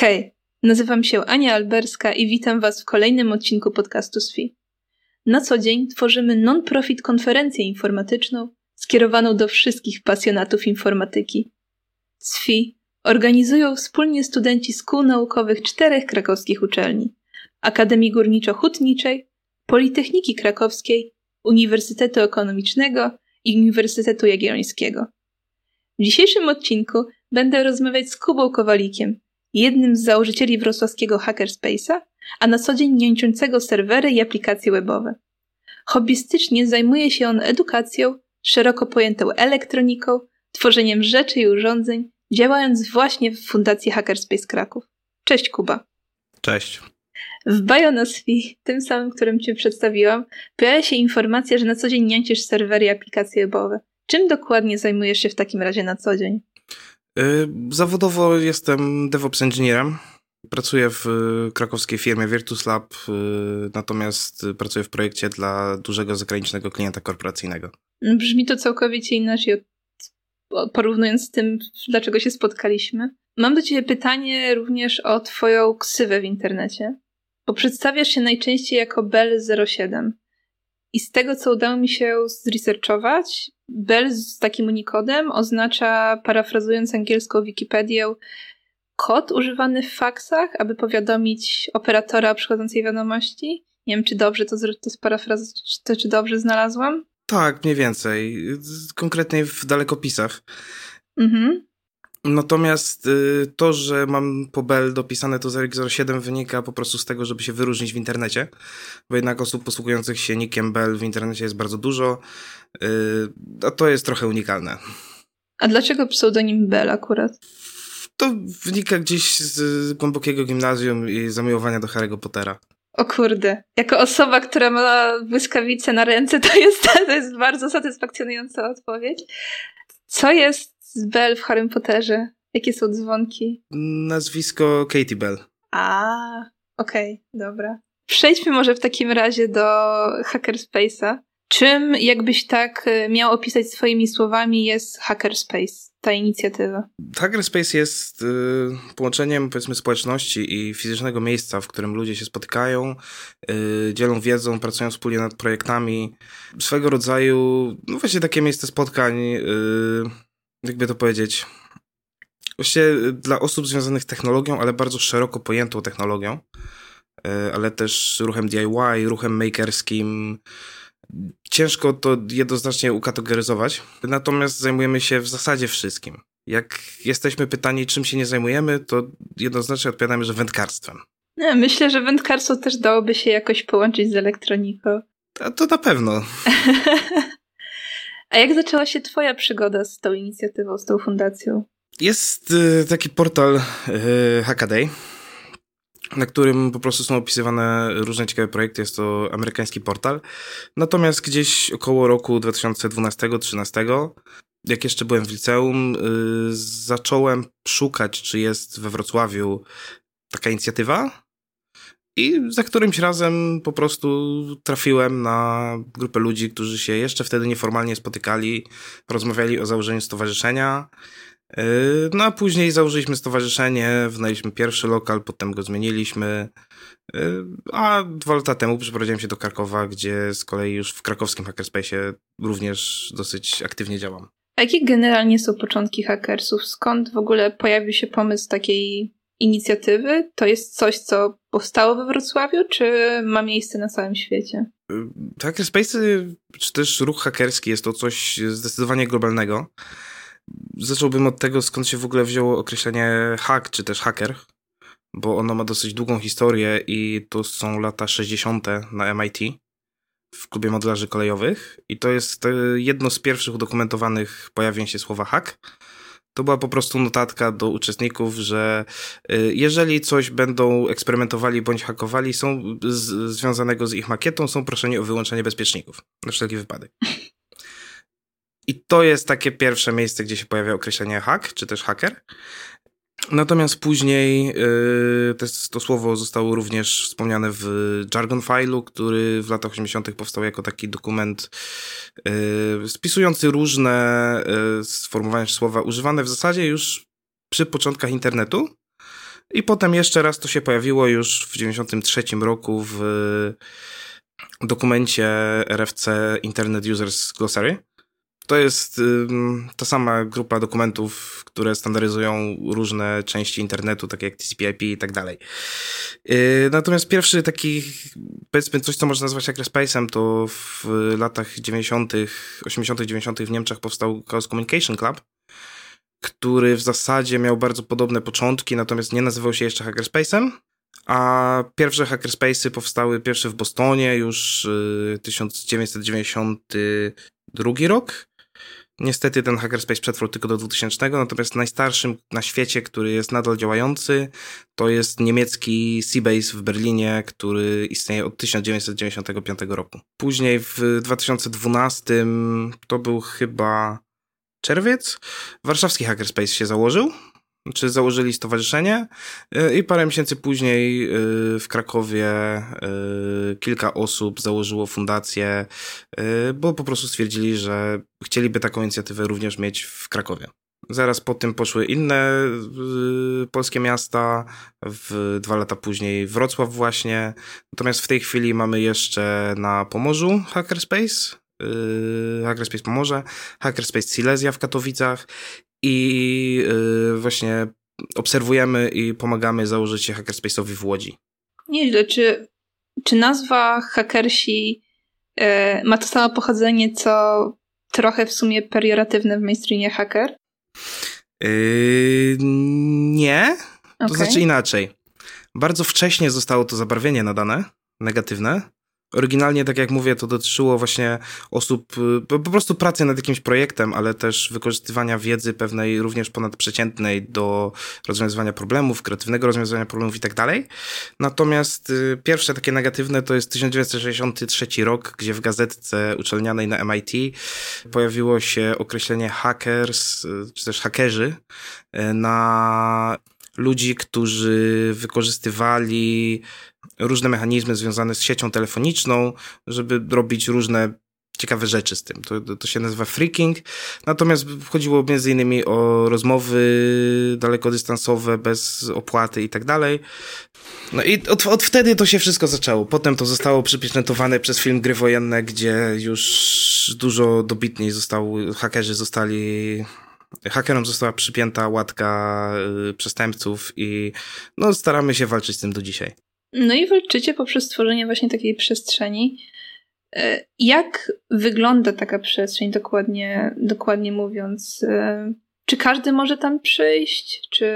Hej, nazywam się Ania Alberska i witam Was w kolejnym odcinku podcastu SFI. Na co dzień tworzymy non-profit konferencję informatyczną skierowaną do wszystkich pasjonatów informatyki. SFI organizują wspólnie studenci szkół naukowych czterech krakowskich uczelni: Akademii Górniczo-Hutniczej, Politechniki Krakowskiej, Uniwersytetu Ekonomicznego i Uniwersytetu Jagiellońskiego. W dzisiejszym odcinku będę rozmawiać z Kubą Kowalikiem, jednym z założycieli wrocławskiego Hackerspace'a, a na co dzień niańczącego serwery i aplikacje webowe. Hobbystycznie zajmuje się on edukacją, szeroko pojętą elektroniką, tworzeniem rzeczy i urządzeń, działając właśnie w Fundacji Hackerspace Kraków. Cześć Kuba. Cześć. W Bionosfi, tym samym, którym Cię przedstawiłam, pojawia się informacja, że na co dzień niańcisz serwery i aplikacje webowe. Czym dokładnie zajmujesz się w takim razie na co dzień? Y, zawodowo jestem DevOps Engineerem. Pracuję w krakowskiej firmie Virtus Lab, y, natomiast pracuję w projekcie dla dużego zagranicznego klienta korporacyjnego. Brzmi to całkowicie inaczej, porównując z tym, dlaczego się spotkaliśmy. Mam do Ciebie pytanie również o Twoją ksywę w internecie, bo przedstawiasz się najczęściej jako Bell07. I z tego, co udało mi się zresearchować, Bell z takim unikodem oznacza, parafrazując angielską Wikipedię, kod używany w faksach, aby powiadomić operatora przychodzącej wiadomości. Nie wiem, czy dobrze to, to sparafrazować, czy dobrze znalazłam. Tak, mniej więcej. Konkretnie w dalekopisach. Mhm. Natomiast y, to, że mam po Bell dopisane to 007 wynika po prostu z tego, żeby się wyróżnić w internecie, bo jednak osób posługujących się nickiem Bell w internecie jest bardzo dużo, y, a to jest trochę unikalne. A dlaczego pseudonim Bell akurat? To wynika gdzieś z głębokiego gimnazjum i zamiłowania do Harry'ego Pottera. O kurde. Jako osoba, która ma błyskawice na ręce, to jest, to jest bardzo satysfakcjonująca odpowiedź. Co jest z Bell w Harry Potterze? Jakie są dzwonki? Nazwisko Katie Bell. A, okej, okay, dobra. Przejdźmy może w takim razie do Hackerspace'a. Czym, jakbyś tak e, miał opisać swoimi słowami, jest Hackerspace, ta inicjatywa? Hackerspace jest y, połączeniem, powiedzmy, społeczności i fizycznego miejsca, w którym ludzie się spotykają, y, dzielą wiedzą, pracują wspólnie nad projektami. Swego rodzaju, no właśnie takie miejsce spotkań, y, jakby to powiedzieć, właściwie dla osób związanych z technologią, ale bardzo szeroko pojętą technologią, ale też ruchem DIY, ruchem makerskim, Ciężko to jednoznacznie ukategoryzować, natomiast zajmujemy się w zasadzie wszystkim. Jak jesteśmy pytani, czym się nie zajmujemy, to jednoznacznie odpowiadamy, że wędkarstwem. Myślę, że wędkarstwo też dałoby się jakoś połączyć z elektroniką. A to na pewno. A jak zaczęła się Twoja przygoda z tą inicjatywą, z tą fundacją? Jest y, taki portal y, Hackaday, na którym po prostu są opisywane różne ciekawe projekty. Jest to amerykański portal. Natomiast gdzieś około roku 2012-2013, jak jeszcze byłem w liceum, yy, zacząłem szukać, czy jest we Wrocławiu taka inicjatywa. I za którymś razem po prostu trafiłem na grupę ludzi, którzy się jeszcze wtedy nieformalnie spotykali, rozmawiali o założeniu stowarzyszenia. Yy, no a później założyliśmy stowarzyszenie, wynajęliśmy pierwszy lokal, potem go zmieniliśmy. Yy, a dwa lata temu przeprowadziłem się do Krakowa, gdzie z kolei już w krakowskim hackerspace również dosyć aktywnie działam. A jakie generalnie są początki hackersów? Skąd w ogóle pojawił się pomysł takiej inicjatywy? To jest coś, co powstało we Wrocławiu, czy ma miejsce na całym świecie? Yy, hackerspace, czy też ruch hakerski jest to coś zdecydowanie globalnego. Zacząłbym od tego, skąd się w ogóle wzięło określenie hack, czy też hacker, bo ono ma dosyć długą historię i to są lata 60. na MIT w klubie modelarzy kolejowych i to jest jedno z pierwszych udokumentowanych pojawień się słowa hack. To była po prostu notatka do uczestników, że e, jeżeli coś będą eksperymentowali bądź hakowali są z, związanego z ich makietą, są proszeni o wyłączenie bezpieczników na wszelki wypadek. I to jest takie pierwsze miejsce, gdzie się pojawia określenie hack, czy też hacker. Natomiast później yy, to, to, słowo zostało również wspomniane w Jargon File'u, który w latach 80. powstał jako taki dokument yy, spisujący różne yy, sformułowania słowa używane w zasadzie już przy początkach internetu. I potem jeszcze raz to się pojawiło już w 93 roku w dokumencie RFC Internet Users Glossary. To jest ta sama grupa dokumentów, które standaryzują różne części internetu, takie jak TCP/IP i tak dalej. Y, natomiast pierwszy taki, powiedzmy, coś, co można nazwać Hackerspace'em, to w latach 90., 80., 90. w Niemczech powstał Chaos Communication Club, który w zasadzie miał bardzo podobne początki, natomiast nie nazywał się jeszcze Hackerspace'em. A pierwsze hackerspace'y powstały pierwsze w Bostonie już 1992 y, rok. Niestety ten hackerspace przetrwał tylko do 2000, natomiast najstarszym na świecie, który jest nadal działający, to jest niemiecki Seabase w Berlinie, który istnieje od 1995 roku. Później w 2012 to był chyba czerwiec, warszawski hackerspace się założył czy założyli stowarzyszenie y, i parę miesięcy później y, w Krakowie y, kilka osób założyło fundację, bo po prostu stwierdzili, że chcieliby taką inicjatywę również mieć w Krakowie. Zaraz po tym poszły inne polskie miasta, w, dwa lata później Wrocław właśnie. Natomiast w tej chwili mamy jeszcze na Pomorzu Hackerspace, Hackerspace Pomorze, Hackerspace Silesia w Katowicach i yy, właśnie obserwujemy i pomagamy założyć się hackerspace'owi w Łodzi. Nieźle. Czy, czy nazwa hakersi yy, ma to samo pochodzenie, co trochę w sumie perioratywne w mainstreamie hacker? Yy, nie. To okay. znaczy inaczej. Bardzo wcześnie zostało to zabarwienie nadane, negatywne. Oryginalnie, tak jak mówię, to dotyczyło właśnie osób, y, po, prostu pracy nad jakimś projektem, ale też wykorzystywania wiedzy pewnej również ponadprzeciętnej do rozwiązywania problemów, kreatywnego rozwiązywania problemów i tak dalej. Natomiast y, pierwsze takie negatywne to jest 1963 rok, gdzie w gazetce uczelnianej na MIT pojawiło się określenie hackers, y, czy też hakerzy na ludzi, którzy wykorzystywali różne mechanizmy związane z siecią telefoniczną, żeby robić różne ciekawe rzeczy z tym. To, to się nazywa freaking. Natomiast chodziło między innymi o rozmowy dalekodystansowe, bez opłaty i tak dalej. No i od, od wtedy to się wszystko zaczęło. Potem to zostało przypieczętowane przez film Gry Wojenne, gdzie już dużo dobitniej został, hakerzy zostali hakerom została przypięta łatka y, przestępców i no staramy się walczyć z tym do dzisiaj. No i walczycie poprzez stworzenie właśnie takiej przestrzeni. E, jak wygląda taka przestrzeń, dokładnie, dokładnie mówiąc? E, czy każdy może tam przyjść? Czy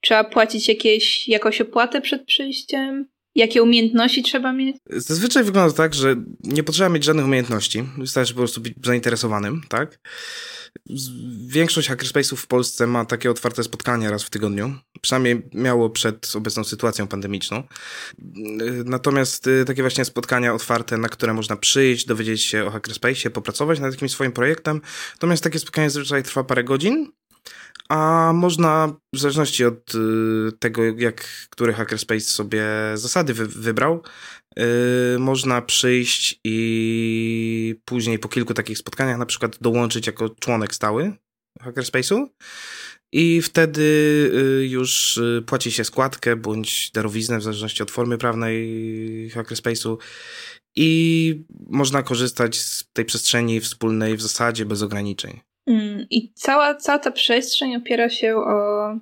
trzeba płacić jakieś, jakąś opłatę przed przyjściem? Jakie umiejętności trzeba mieć? Zazwyczaj wygląda tak, że nie potrzeba mieć żadnych umiejętności. Wystarczy po prostu być zainteresowanym, tak? Większość hackerspace'ów w Polsce ma takie otwarte spotkania raz w tygodniu. Przynajmniej miało przed obecną sytuacją pandemiczną. Natomiast y, takie właśnie spotkania otwarte, na które można przyjść, dowiedzieć się o hackerspace'ie, popracować nad jakimś swoim projektem. Natomiast takie spotkanie zazwyczaj trwa parę godzin a można, w zależności od y, tego, jak który hackerspace sobie zasady wy, wybrał, można przyjść i później po kilku takich spotkaniach na przykład dołączyć jako członek stały hackerspace'u i wtedy y, już y, płaci się składkę bądź darowiznę w zależności od formy prawnej hackerspace'u i można korzystać z tej przestrzeni wspólnej w zasadzie bez ograniczeń. Mm, I cała, cała ta przestrzeń opiera się o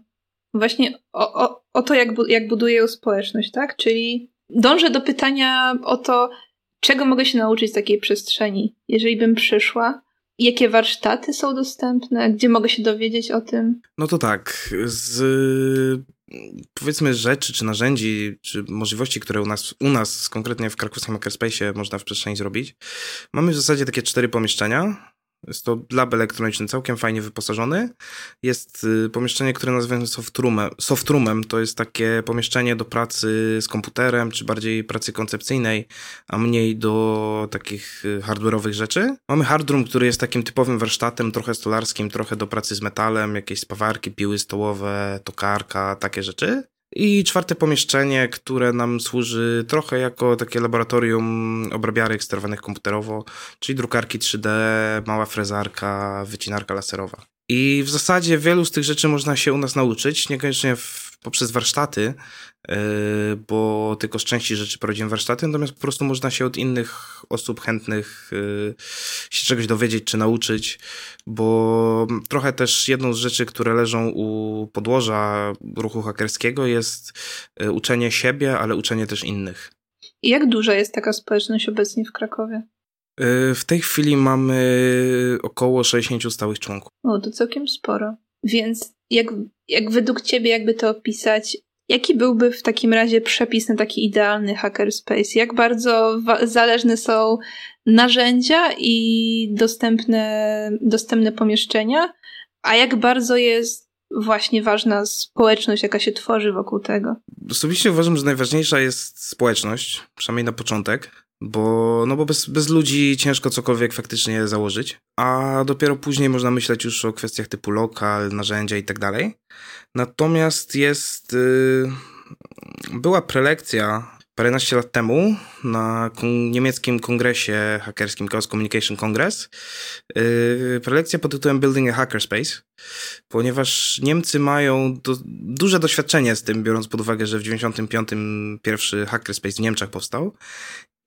właśnie o, o, o to, jak, bu, jak społeczność, tak? Czyli dążę do pytania o to, czego mogę się nauczyć z takiej przestrzeni, jeżeli bym przyszła. Jakie warsztaty są dostępne? Gdzie mogę się dowiedzieć o tym? No to tak, z powiedzmy rzeczy, czy narzędzi, czy możliwości, które u nas, u nas konkretnie w krakowskim Makerspace można w przestrzeni zrobić, mamy w zasadzie takie cztery pomieszczenia. Jest to lab elektroniczny, całkiem fajnie wyposażony. Jest y, pomieszczenie, które nazywamy softroomem. Softroomem to jest takie pomieszczenie do pracy z komputerem, czy bardziej pracy koncepcyjnej, a mniej do takich y, hardware'owych rzeczy. Mamy hardroom, który jest takim typowym warsztatem, trochę stolarskim, trochę do pracy z metalem, jakieś spawarki, piły stołowe, tokarka, takie rzeczy. I czwarte pomieszczenie, które nam służy trochę jako takie laboratorium obrabiarek sterowanych komputerowo, czyli drukarki 3D, mała frezarka, wycinarka laserowa. I w zasadzie wielu z tych rzeczy można się u nas nauczyć, niekoniecznie w poprzez warsztaty, yy, bo tylko z części rzeczy prowadziłem warsztaty, natomiast po prostu można się od innych osób chętnych yy, się czegoś dowiedzieć czy nauczyć, bo trochę też jedną z rzeczy, które leżą u podłoża ruchu hakerskiego jest yy, uczenie siebie, ale uczenie też innych. I jak duża jest taka społeczność obecnie w Krakowie? W tej chwili mamy około 60 stałych członków. O, to całkiem sporo. Więc jak, jak według ciebie jakby to opisać, jaki byłby w takim razie przepis na taki idealny hackerspace? Jak bardzo zależne są narzędzia i dostępne, dostępne pomieszczenia, a jak bardzo jest właśnie ważna społeczność, jaka się tworzy wokół tego? Osobiście uważam, że najważniejsza jest społeczność, przynajmniej na początek bo, no bo bez, bez ludzi ciężko cokolwiek faktycznie założyć, a dopiero później można myśleć już o kwestiach typu lokal, narzędzia i tak dalej. Natomiast jest, yy, była prelekcja paręnaście lat temu na niemieckim kongresie hakerskim Chaos Communication Congress. Yy, prelekcja pod tytułem Building a Hackerspace, ponieważ Niemcy mają do, duże doświadczenie z tym, biorąc pod uwagę, że w 95 pierwszy hackerspace w Niemczech powstał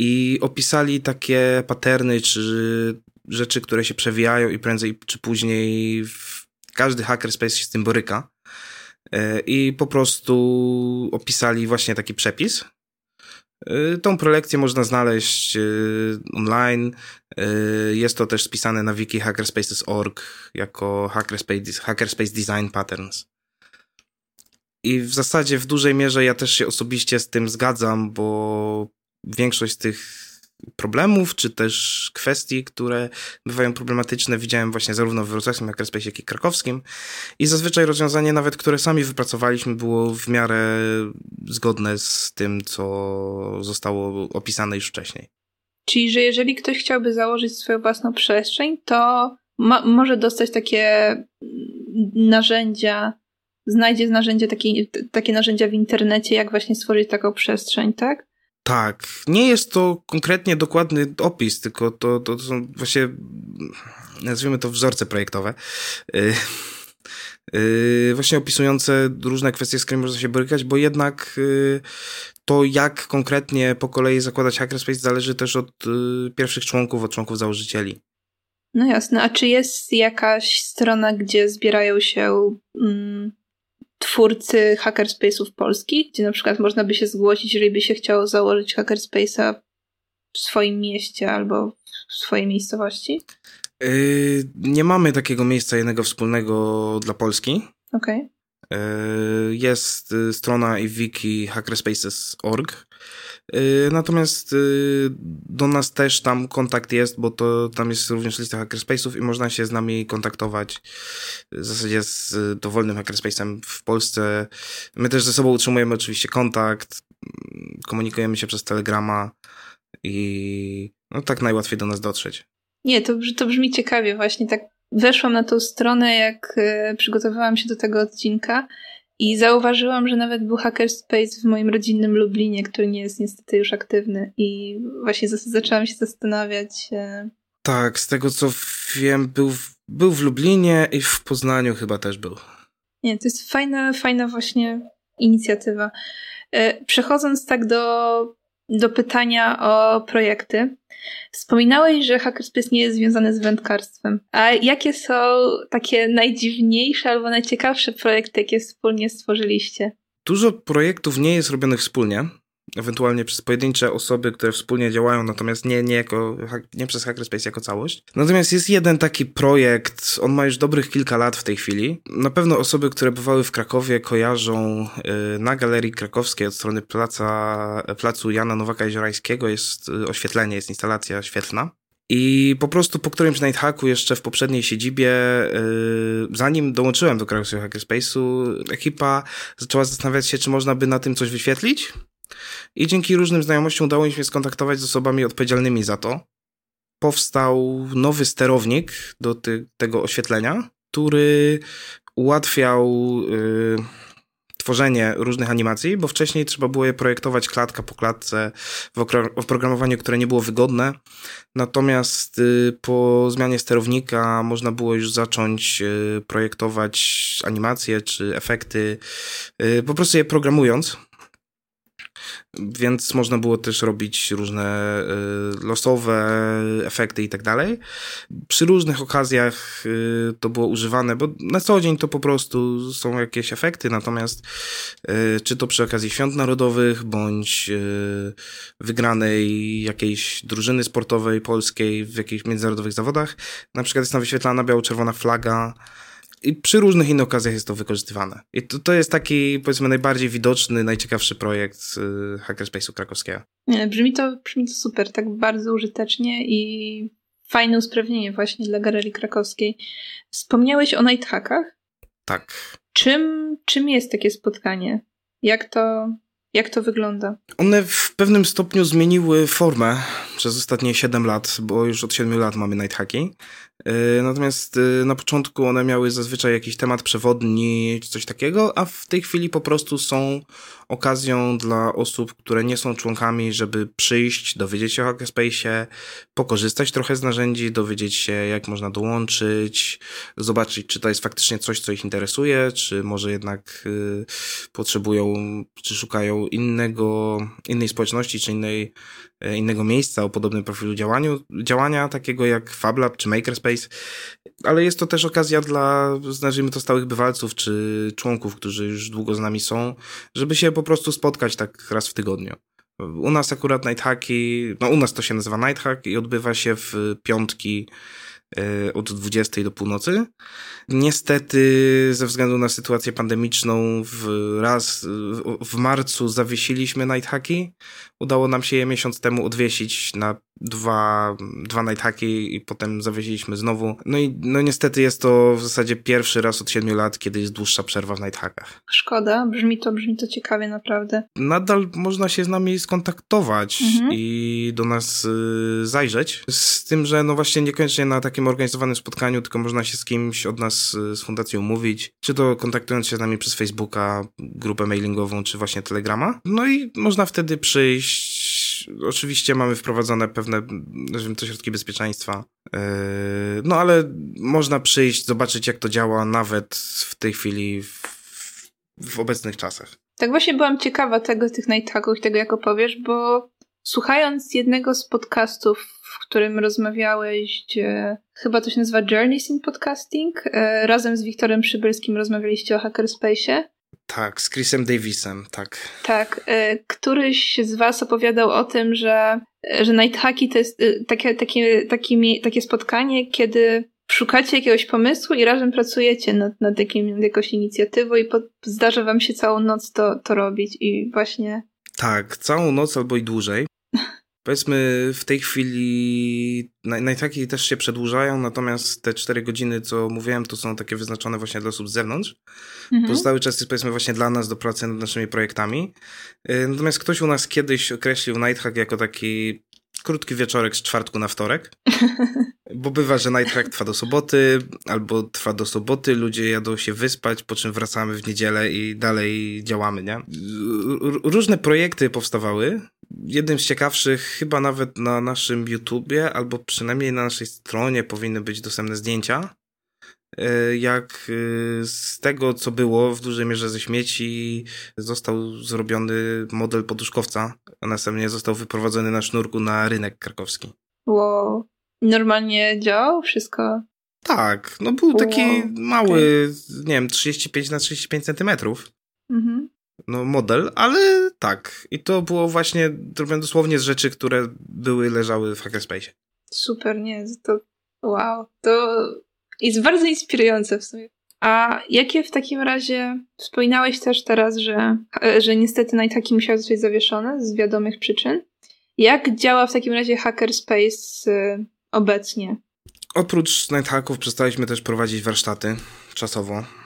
i opisali takie paterny czy rzeczy, które się przewijają i prędzej czy później każdy hackerspace się z tym boryka. E, I po prostu opisali właśnie taki przepis. E, tą prelekcję można znaleźć e, online. Jest to też spisane na wiki hackerspaces.org jako hackerspace, hackerspace Design Patterns. I w zasadzie w dużej mierze ja też się osobiście z tym zgadzam, bo większość z tych problemów, czy też kwestii, które bywają problematyczne, widziałem właśnie zarówno w wrocławskim hackerspace, jak i krakowskim. I zazwyczaj rozwiązanie, nawet które sami wypracowaliśmy, było w miarę zgodne z tym, co zostało opisane już wcześniej. Czyli, że jeżeli ktoś chciałby założyć swoją własną przestrzeń, to ma, może dostać takie narzędzia, znajdzie narzędzie, takie, takie narzędzia w internecie, jak właśnie stworzyć taką przestrzeń, tak? Tak, nie jest to konkretnie dokładny opis, tylko to, to, to są właśnie, nazwijmy to wzorce projektowe. Yy, yy, właśnie opisujące różne kwestie, z którymi można się borykać, bo jednak yy, to, jak konkretnie po kolei zakładać hackerspace, zależy też od y, pierwszych członków, od członków założycieli. No jasne, a czy jest jakaś strona, gdzie zbierają się mm, twórcy hackerspace'ów polskich, gdzie na przykład można by się zgłosić, jeżeli by się chciało założyć hackerspace'a w swoim mieście albo w swojej miejscowości? Yy, nie mamy takiego miejsca jednego wspólnego dla Polski. Okej. Okay. Yy, jest y, strona i wiki hackerspaces.org, Y, natomiast y, do nas też tam kontakt jest, bo to tam jest również lista hackerspace'ów i można się z nami kontaktować w zasadzie z dowolnym hackerspace'em w Polsce. My też ze sobą utrzymujemy oczywiście kontakt, komunikujemy się przez Telegrama i no tak najłatwiej do nas dotrzeć. Nie, to, to brzmi ciekawie właśnie. Tak weszłam na tą stronę, jak y, przygotowałam się do tego odcinka i zauważyłam, że nawet był hackerspace w moim rodzinnym Lublinie, który nie jest niestety już aktywny. I właśnie zaczęłam się zastanawiać. E, tak, z tego co wiem, był w, był w Lublinie i w Poznaniu chyba też był. Nie, to jest fajna, fajna właśnie inicjatywa. E, przechodząc tak do do pytania o projekty. Wspominałeś, że Hackerspace nie jest związany z wędkarstwem. A jakie są takie najdziwniejsze albo najciekawsze projekty, jakie wspólnie stworzyliście? Dużo projektów nie jest robionych wspólnie ewentualnie przez pojedyncze osoby, które wspólnie działają, natomiast nie, nie, jako, nie przez Hackerspace jako całość. Natomiast jest jeden taki projekt, on ma już dobrych kilka lat w tej chwili. Na pewno osoby, które bywały w Krakowie kojarzą y, na Galerii Krakowskiej od strony placa, placu Jana Nowaka Jeziorańskiego jest y, oświetlenie, jest instalacja świetlna. I po prostu po którymś Nighthacku jeszcze w poprzedniej siedzibie, yy, zanim dołączyłem do Krakowskiego Hackerspace'u, ekipa zaczęła zastanawiać się, czy można by na tym coś wyświetlić. I dzięki różnym znajomościom udało mi się skontaktować z osobami odpowiedzialnymi za to. Powstał nowy sterownik do ty tego oświetlenia, który ułatwiał yy, tworzenie różnych animacji, bo wcześniej trzeba było je projektować klatka po klatce w oprogramowaniu, które nie było wygodne. Natomiast y, po zmianie sterownika można było już zacząć y, projektować animacje czy efekty, y, po prostu je programując więc można było też robić różne y, losowe efekty i tak dalej. Przy różnych okazjach y, to było używane, bo na co dzień to po prostu są jakieś efekty, natomiast y, czy to przy okazji świąt narodowych, bądź wygranej jakiejś drużyny sportowej polskiej w jakichś międzynarodowych zawodach, na przykład jest tam wyświetlana biało-czerwona flaga, i przy różnych innych okazjach jest to wykorzystywane. I to, to jest taki, powiedzmy, najbardziej widoczny, najciekawszy projekt y, Hackerspace'u krakowskiego. Nie, brzmi to, brzmi to super, tak bardzo użytecznie i fajne usprawnienie właśnie dla Galerii Krakowskiej. Wspomniałeś o Nighthackach? Tak. Czym, czym jest takie spotkanie? Jak to, jak to wygląda? One w pewnym stopniu zmieniły formę przez ostatnie 7 lat, bo już od 7 lat mamy Nighthacki. E, natomiast e, na początku one miały zazwyczaj jakiś temat przewodni czy coś takiego, a w tej chwili po prostu są okazją dla osób, które nie są członkami, żeby przyjść, dowiedzieć się o Hackerspace'ie, pokorzystać trochę z narzędzi, dowiedzieć się jak można dołączyć, zobaczyć czy to jest faktycznie coś, co ich interesuje, czy może jednak y, potrzebują, czy szukają innego, innej społeczności, czy innej innego miejsca o podobnym profilu działaniu, działania, takiego jak FabLab czy Makerspace, ale jest to też okazja dla, nazwijmy to, stałych bywalców czy członków, którzy już długo z nami są, żeby się po prostu spotkać tak raz w tygodniu. U nas akurat Nighthacki, no u nas to się nazywa Nighthack i odbywa się w piątki e, od 20 do północy. Niestety, ze względu na sytuację pandemiczną, w raz w marcu zawiesiliśmy Nighthacki. Udało nam się je miesiąc temu odwiesić na dwa, dwa nighthacki i potem zawiesiliśmy znowu. No i no niestety jest to w zasadzie pierwszy raz od siedmiu lat, kiedy jest dłuższa przerwa w nighthackach. Szkoda, brzmi to, brzmi to ciekawie naprawdę. Nadal można się z nami skontaktować mhm. i do nas y, zajrzeć. Z tym, że no właśnie niekoniecznie na takim organizowanym spotkaniu, tylko można się z kimś od nas y, z fundacją umówić, czy to kontaktując się z nami przez Facebooka, grupę mailingową, czy właśnie Telegrama. No i można wtedy przyjść oczywiście mamy wprowadzone pewne, nazwijmy to, środki bezpieczeństwa. Yy, no ale można przyjść, zobaczyć jak to działa nawet w tej chwili, w, w obecnych czasach. Tak właśnie byłam ciekawa tego, tych nighthacków i tego jak opowiesz, bo słuchając jednego z podcastów, w którym rozmawiałeś, gdzie, chyba to się nazywa Journeys in Podcasting, yy, razem z Wiktorem Przybylskim rozmawialiście o Hackerspace. Tak, z Chrisem Davisem, tak. Tak, y, któryś z was opowiadał o tym, że, że Nighthacki to jest takie, takie, takie, takie spotkanie, kiedy szukacie jakiegoś pomysłu i razem pracujecie nad, nad jakim, jakąś inicjatywą i po, zdarza wam się całą noc to, to robić i właśnie... Tak, całą noc albo i dłużej. Powiedzmy, w tej chwili najtakiej też się przedłużają, natomiast te cztery godziny, co mówiłem, to są takie wyznaczone właśnie dla osób z zewnątrz. Mhm. Pozostały czas jest powiedzmy właśnie dla nas do pracy nad naszymi projektami. Y, natomiast ktoś u nas kiedyś określił Nighthack jako taki krótki wieczorek z czwartku na wtorek. Bo bywa, że Nighthack trwa do soboty, albo trwa do soboty, ludzie jadą się wyspać, po czym wracamy w niedzielę i dalej działamy, nie? Różne projekty powstawały jednym z ciekawszych, chyba nawet na naszym YouTubie, albo przynajmniej na naszej stronie powinny być dostępne zdjęcia. E, jak e, z tego, co było w dużej mierze ze śmieci, został zrobiony model poduszkowca, a następnie został wyprowadzony na sznurku na rynek krakowski. Wow. Normalnie działał wszystko? Tak, no był taki wow. mały, okay. nie wiem, 35 na 35 centymetrów. Mhm no, model, ale tak. I to było właśnie zrobione dosłownie z rzeczy, które były, leżały w Hackerspace. Super, nie, to wow, to jest bardzo inspirujące w sumie. A jakie w takim razie, wspominałeś też teraz, że, że niestety Nighthacki musiał zostać zawieszone z wiadomych przyczyn. Jak działa w takim razie Hackerspace y, obecnie? Oprócz Nighthacków przestaliśmy też prowadzić warsztaty czasowo E,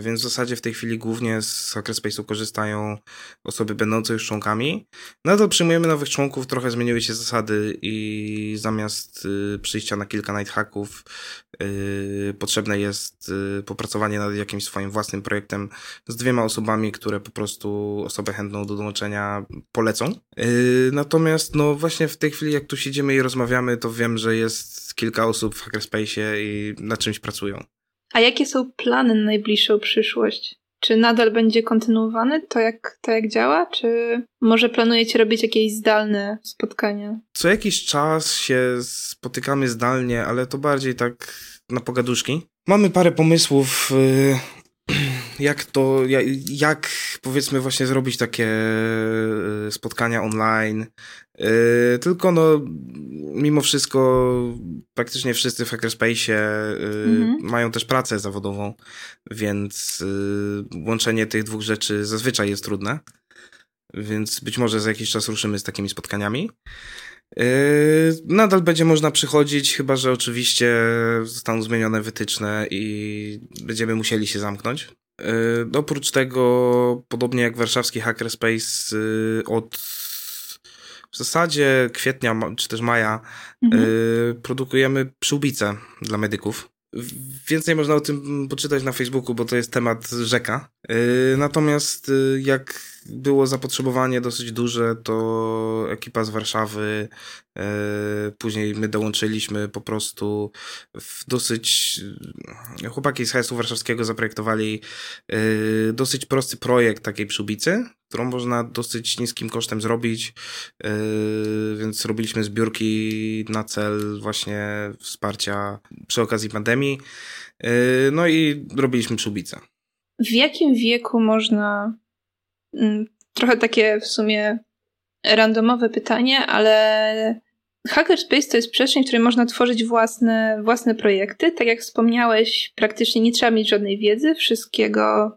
więc w zasadzie w tej chwili głównie z Hackerspace'u korzystają osoby będące już członkami. Nadal przyjmujemy nowych członków, trochę zmieniły się zasady i zamiast y, przyjścia na kilka night hacków y, potrzebne jest popracowanie nad jakimś swoim własnym projektem z dwiema osobami, które po prostu osobę chętną do dołączenia polecą. Natomiast no właśnie w tej chwili jak tu siedzimy i rozmawiamy, to wiem, że jest kilka osób w Hackerspace'ie i nad czymś pracują. A jakie są plany na najbliższą przyszłość? Czy nadal będzie kontynuowany to jak, to, jak działa? Czy może planujecie robić jakieś zdalne spotkania? Co jakiś czas się spotykamy zdalnie, ale to bardziej tak na pogaduszki. Mamy parę pomysłów, y, jak to, jak, jak powiedzmy właśnie zrobić takie y, spotkania online, Yy, tylko no, mimo wszystko praktycznie wszyscy w Hackerspace yy, mhm. mają też pracę zawodową, więc yy, łączenie tych dwóch rzeczy zazwyczaj jest trudne. Więc być może za jakiś czas ruszymy z takimi spotkaniami. Nadal będzie można przychodzić, chyba że oczywiście zostaną zmienione wytyczne i będziemy musieli się zamknąć. Yy, oprócz tego, podobnie jak warszawski Hackerspace, yy, od w zasadzie kwietnia czy też maja mhm. y, produkujemy przyłbice dla medyków. Więcej można o tym poczytać na Facebooku, bo to jest temat rzeka. Y, natomiast y, jak było zapotrzebowanie dosyć duże, to ekipa z Warszawy, y, później my dołączyliśmy po prostu w dosyć, chłopaki z HSU warszawskiego zaprojektowali dosyć prosty projekt takiej przyłbicy, którą można dosyć niskim kosztem zrobić, więc robiliśmy zbiórki na cel właśnie wsparcia przy okazji pandemii, no i robiliśmy przyłbicę w jakim wieku można. Mm, trochę takie w sumie randomowe pytanie, ale Hackerspace to jest przestrzeń, w której można tworzyć własne, własne projekty. Tak jak wspomniałeś, praktycznie nie trzeba mieć żadnej wiedzy, wszystkiego.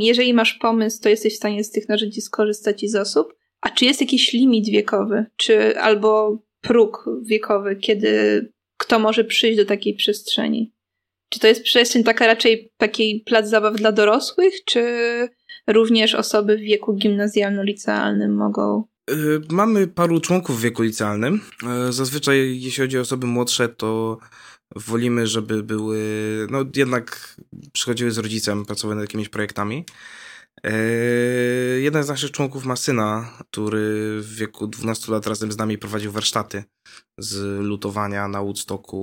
Jeżeli masz pomysł, to jesteś w stanie z tych narzędzi skorzystać i z osób. A czy jest jakiś limit wiekowy, czy albo próg wiekowy, kiedy kto może przyjść do takiej przestrzeni? Czy to jest przestrzeń taka raczej takiej plac zabaw dla dorosłych, czy również osoby w wieku gimnazjalno-licealnym mogą y, Mamy paru członków w wieku licealnym. Y, zazwyczaj, jeśli chodzi o osoby młodsze, to wolimy, żeby były, no jednak przychodziły z rodzicem, pracowały nad jakimiś projektami. Eee, jeden z naszych członków ma syna, który w wieku 12 lat razem z nami prowadził warsztaty z lutowania na Woodstocku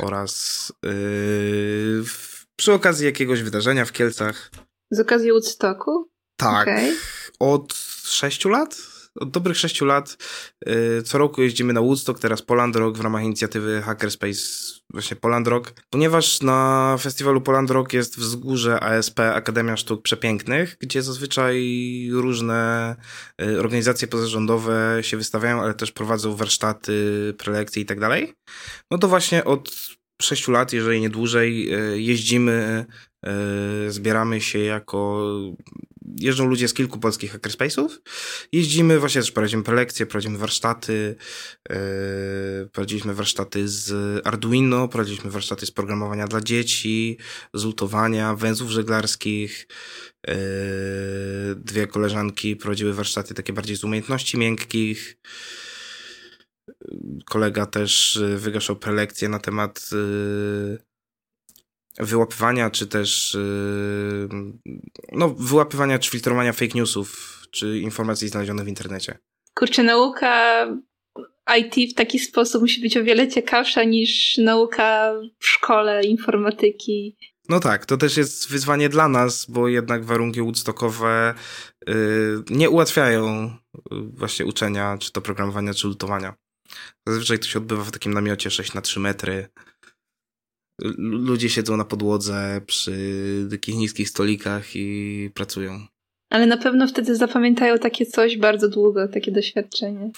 oraz yy, przy okazji jakiegoś wydarzenia w Kielcach. Z okazji Woodstocku? Tak. Okay. Od 6 lat? Od dobrych 6 lat yy, co roku jeździmy na Woodstock, teraz Poland Rock w ramach inicjatywy Hackerspace właśnie Poland Rock, ponieważ na festiwalu Poland Rock jest wzgórze ASP Akademia Sztuk Przepięknych, gdzie zazwyczaj różne y, organizacje pozarządowe się wystawiają, ale też prowadzą warsztaty, prelekcje i tak dalej. No to właśnie od sześciu lat, jeżeli nie dłużej, y, jeździmy, y, zbieramy się jako jeżdżą ludzie z kilku polskich hackerspace'ów. Jeździmy, właśnie też prowadzimy prelekcje, prowadzimy warsztaty, yy, prowadziliśmy warsztaty z Arduino, prowadziliśmy warsztaty z programowania dla dzieci, z lutowania, węzłów żeglarskich. Yy, dwie koleżanki prowadziły warsztaty takie bardziej z umiejętności miękkich. Kolega też wygaszał prelekcje na temat yy, wyłapywania, czy też yy, no, wyłapywania czy filtrowania fake newsów, czy informacji znalezionych w internecie. Kurczę, nauka IT w taki sposób musi być o wiele ciekawsza niż nauka w szkole informatyki. No tak, to też jest wyzwanie dla nas, bo jednak warunki woodstockowe yy, nie ułatwiają yy, właśnie uczenia, czy to programowania, czy lutowania. Zazwyczaj to się odbywa w takim namiocie 6 na 3 metry, ludzie siedzą na podłodze przy takich niskich stolikach i pracują. Ale na pewno wtedy zapamiętają takie coś bardzo długo, takie doświadczenie.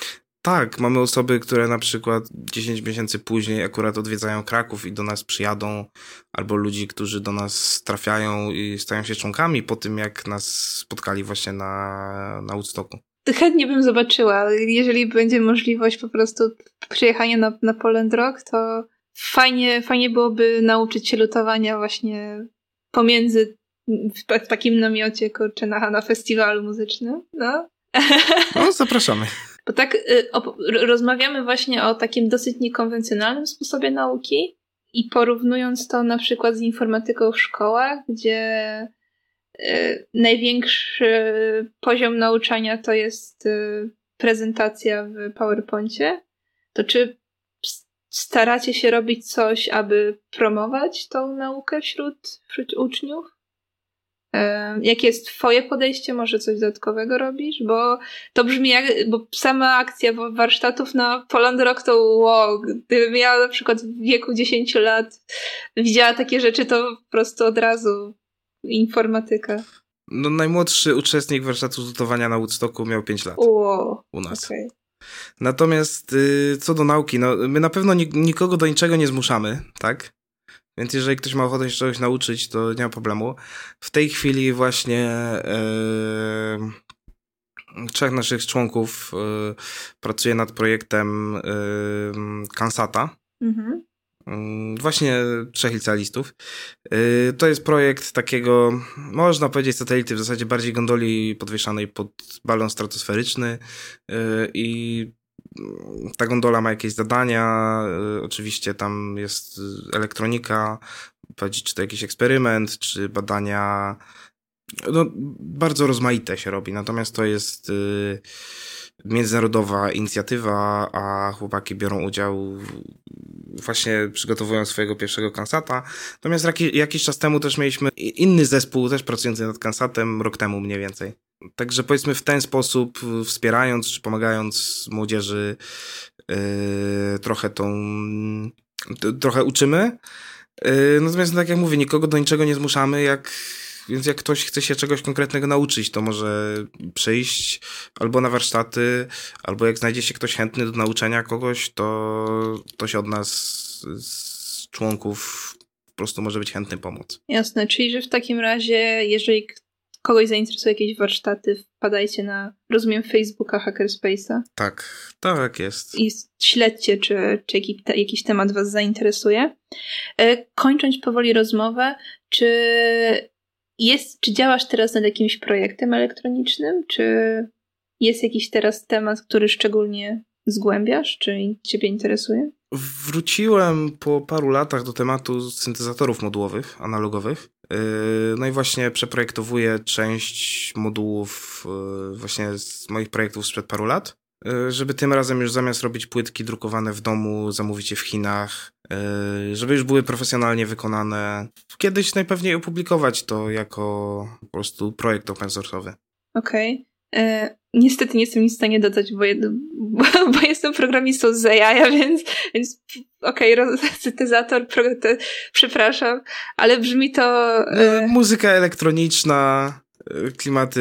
Tak, mamy osoby, które na przykład 10 miesięcy później akurat odwiedzają Kraków i do nas przyjadą, albo ludzi, którzy do nas trafiają i stają się członkami po tym, jak nas spotkali właśnie na, na Woodstocku. Chętnie bym zobaczyła. Jeżeli będzie możliwość po prostu przyjechania na, na Poland Rock, to fajnie, fajnie byłoby nauczyć się lutowania właśnie pomiędzy w takim namiocie, kurczę, na, na festiwalu muzycznym, no. No, zapraszamy. Bo tak y, rozmawiamy właśnie o takim dosyć niekonwencjonalnym sposobie nauki i porównując to na przykład z informatyką w szkołach, gdzie y, największy poziom nauczania to jest y, prezentacja w PowerPoincie, to czy staracie się robić coś, aby promować tą naukę wśród, wśród uczniów? Jakie jest twoje podejście? Może coś dodatkowego robisz? Bo to brzmi jak, bo sama akcja warsztatów na Poland Rock to wow, gdybym ja na przykład w wieku 10 lat widziała takie rzeczy, to po prostu od razu informatyka. No najmłodszy uczestnik warsztatu zlutowania na Woodstocku miał 5 lat. Wow, u nas. Okay. Natomiast y, co do nauki, no my na pewno nikogo do niczego nie zmuszamy, tak? Więc jeżeli ktoś ma ochotę się czegoś nauczyć, to nie ma problemu. W tej chwili właśnie e, trzech naszych członków e, pracuje nad projektem e, Kansata. Mhm. Mm, właśnie trzech licealistów. E, to jest projekt takiego, można powiedzieć, satelity, w zasadzie bardziej gondoli podwieszanej pod balon stratosferyczny e, i ta gondola ma jakieś zadania, y, oczywiście tam jest elektronika, czy to jakiś eksperyment, czy badania. No, bardzo rozmaite się robi, natomiast to jest y, międzynarodowa inicjatywa, a chłopaki biorą udział, właśnie przygotowują swojego pierwszego kansata. Natomiast jakiś czas temu też mieliśmy inny zespół, też pracujący nad kansatem, rok temu mniej więcej. Także powiedzmy w ten sposób, wspierając czy pomagając młodzieży, yy, trochę tą, trochę uczymy. Yy, natomiast tak jak mówię, nikogo do niczego nie zmuszamy, jak, więc jak ktoś chce się czegoś konkretnego nauczyć, to może przyjść albo na warsztaty, albo jak znajdzie się ktoś chętny do nauczenia kogoś, to, to się od nas z członków po prostu może być chętny pomóc. Jasne, czyli że w takim razie, jeżeli kogoś zainteresuje jakieś warsztaty, wpadajcie na, rozumiem, Facebooka Hackerspace'a. Tak, tak jest. I śledźcie, czy, czy jakiś, jakiś temat was zainteresuje. E, kończąc powoli rozmowę, czy jest, czy działasz teraz nad jakimś projektem elektronicznym, czy jest jakiś teraz temat, który szczególnie zgłębiasz, czy ciebie interesuje? Wróciłem po paru latach do tematu syntezatorów modułowych, analogowych. Yy, no i właśnie przeprojektowuję część modułów yy, właśnie z moich projektów sprzed paru lat, yy, żeby tym razem już zamiast robić płytki drukowane w domu, zamówić je w Chinach, żeby już były profesjonalnie wykonane. Kiedyś najpewniej opublikować to jako po prostu projekt open source'owy. Okej. Okay. E, niestety nie jestem nic w stanie dodać, bo, bo, bo jestem programistą z AI, więc, więc okej, okay, syntezator, przepraszam, ale brzmi to... No, e... Muzyka elektroniczna, e, klimaty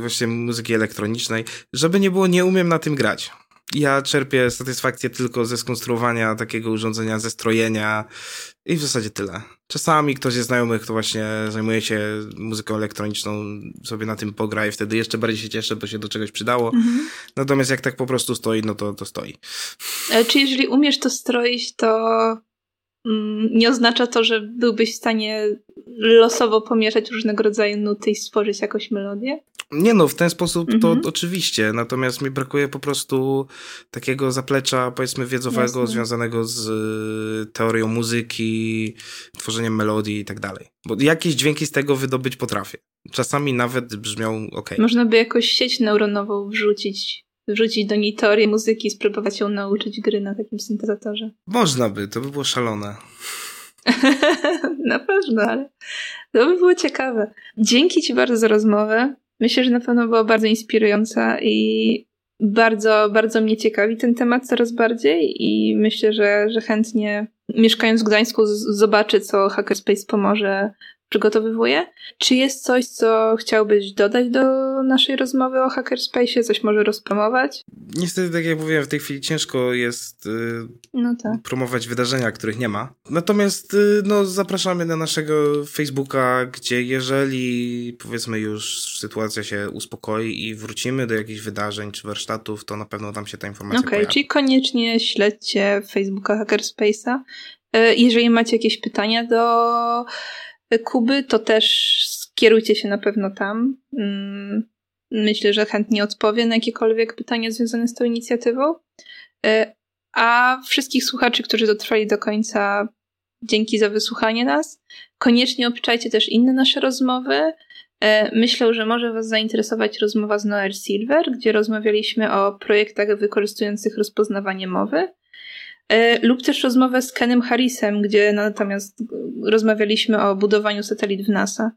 właśnie muzyki elektronicznej. Żeby nie było, nie umiem na tym grać. Ja czerpię satysfakcję tylko ze skonstruowania takiego urządzenia, ze strojenia i w zasadzie tyle. Czasami ktoś ze znajomych, kto właśnie zajmuje się muzyką elektroniczną, sobie na tym pogra i wtedy jeszcze bardziej się cieszę, bo się do czegoś przydało. Mhm. Natomiast jak tak po prostu stoi, no to, to stoi. Ale czy jeżeli umiesz to stroić, to mm, nie oznacza to, że byłbyś w stanie losowo pomieszać różnego rodzaju nuty i stworzyć jakąś melodię? Nie no, w ten sposób to mhm. oczywiście, natomiast mi brakuje po prostu takiego zaplecza, powiedzmy, wiedzowego, Jasne. związanego z y, teorią muzyki, tworzeniem melodii i tak dalej. Bo jakieś dźwięki z tego wydobyć potrafię. Czasami nawet brzmią ok. Można by jakoś sieć neuronową wrzucić, wrzucić do niej teorię muzyki i spróbować ją nauczyć gry na takim syntezatorze. Można by, to by było szalone. na pewno, ale to by było ciekawe. Dzięki Ci bardzo za rozmowę. Myślę, że na pewno była bardzo inspirująca i bardzo, bardzo mnie ciekawi ten temat coraz bardziej i myślę, że, że chętnie mieszkając w Gdańsku zobaczę, co Hackerspace pomoże przygotowywuje. Czy jest coś, co chciałbyś dodać do naszej rozmowy o Hackerspace? Coś może rozpromować? Niestety, tak jak mówiłem, w tej chwili ciężko jest yy, no tak. promować wydarzenia, których nie ma. Natomiast yy, no, zapraszamy na naszego Facebooka, gdzie jeżeli powiedzmy już sytuacja się uspokoi i wrócimy do jakichś wydarzeń czy warsztatów, to na pewno tam się ta informacja Okej, okay, czyli koniecznie śledźcie Facebooka Hackerspace'a. Y, jeżeli macie jakieś pytania do Kuby, to też skierujcie się na pewno tam. Mm, myślę, że chętnie odpowie na jakiekolwiek pytania związane z tą inicjatywą. E, a wszystkich słuchaczy, którzy dotrwali do końca, dzięki za wysłuchanie nas. Koniecznie obczajcie też inne nasze rozmowy. E, myślę, że może Was zainteresować rozmowa z Noel Silver, gdzie rozmawialiśmy o projektach wykorzystujących rozpoznawanie mowy. E, lub też rozmowę z Kenem Harrisem, gdzie natomiast rozmawialiśmy o budowaniu satelit w NASA.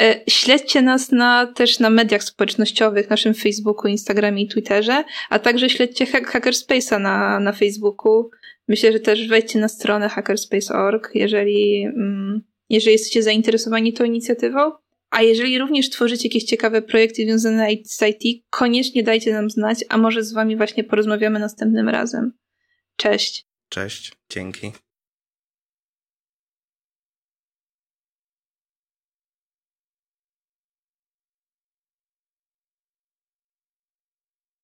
E, śledźcie nas na, też na mediach społecznościowych, naszym Facebooku, Instagramie i Twitterze, a także śledźcie Hackerspace'a na, na Facebooku. Myślę, że też wejdźcie na stronę hackerspace.org, jeżeli, mm, jeżeli jesteście zainteresowani tą inicjatywą. A jeżeli również tworzycie jakieś ciekawe projekty związane z IT, koniecznie dajcie nam znać, a może z wami właśnie porozmawiamy następnym razem. Cześć. Cześć, dzięki.